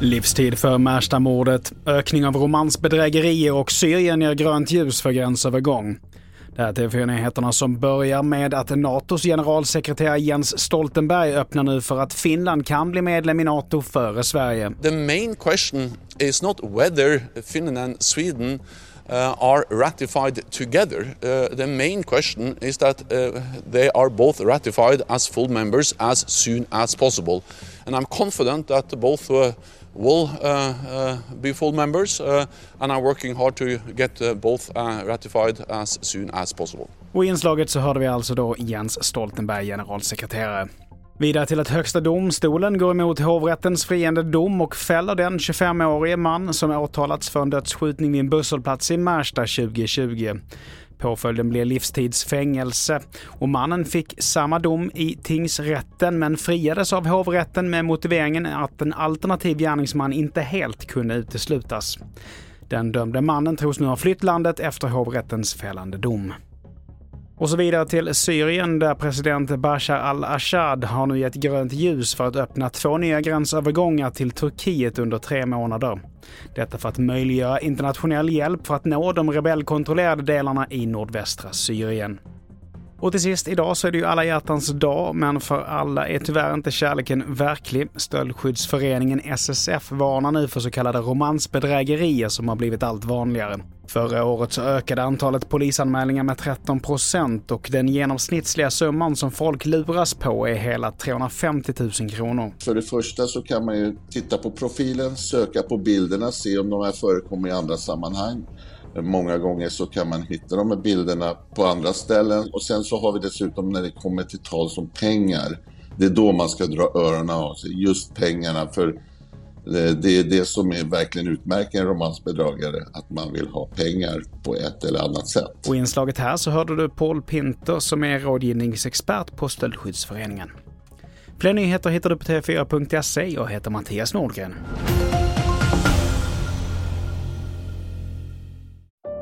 Livstid för Märsta-mordet, ökning av romansbedrägerier och Syrien ger grönt ljus för gränsövergång. Det här är TV4-nyheterna som börjar med att NATOs generalsekreterare Jens Stoltenberg öppnar nu för att Finland kan bli medlem i NATO före Sverige. The main question is not whether Finland and Sweden uh, are ratified together. Uh, the main question is that uh, they are both ratified as full members as soon as possible. And I'm confident that both uh, will uh, uh, be full members, uh, and are working hard to get uh, both uh, ratified as soon as possible. Och i inslaget så hörde vi alltså då Jens Stoltenberg, generalsekreterare. Vidare till att Högsta domstolen går emot hovrättens friande dom och fäller den 25-årige man som åtalats för en dödsskjutning vid en busshållplats i Märsta 2020. Påföljden blev livstidsfängelse och mannen fick samma dom i tingsrätten men friades av hovrätten med motiveringen att en alternativ gärningsman inte helt kunde uteslutas. Den dömde mannen tros nu ha flytt landet efter hovrättens fällande dom. Och så vidare till Syrien där president Bashar al-Assad har nu gett grönt ljus för att öppna två nya gränsövergångar till Turkiet under tre månader. Detta för att möjliggöra internationell hjälp för att nå de rebellkontrollerade delarna i nordvästra Syrien. Och till sist, idag så är det ju alla hjärtans dag, men för alla är tyvärr inte kärleken verklig. Stöldskyddsföreningen SSF varnar nu för så kallade romansbedrägerier som har blivit allt vanligare. Förra året så ökade antalet polisanmälningar med 13 procent och den genomsnittliga summan som folk luras på är hela 350 000 kronor. För det första så kan man ju titta på profilen, söka på bilderna, se om de här förekommer i andra sammanhang. Många gånger så kan man hitta de här bilderna på andra ställen och sen så har vi dessutom när det kommer till tal som pengar. Det är då man ska dra öronen av sig, just pengarna. För eh, det är det som är verkligen utmärker en romansbedragare, att man vill ha pengar på ett eller annat sätt. Och i inslaget här så hörde du Paul Pinter som är rådgivningsexpert på Stöldskyddsföreningen. Fler nyheter hittar du på tv4.se. Jag heter Mattias Nordgren.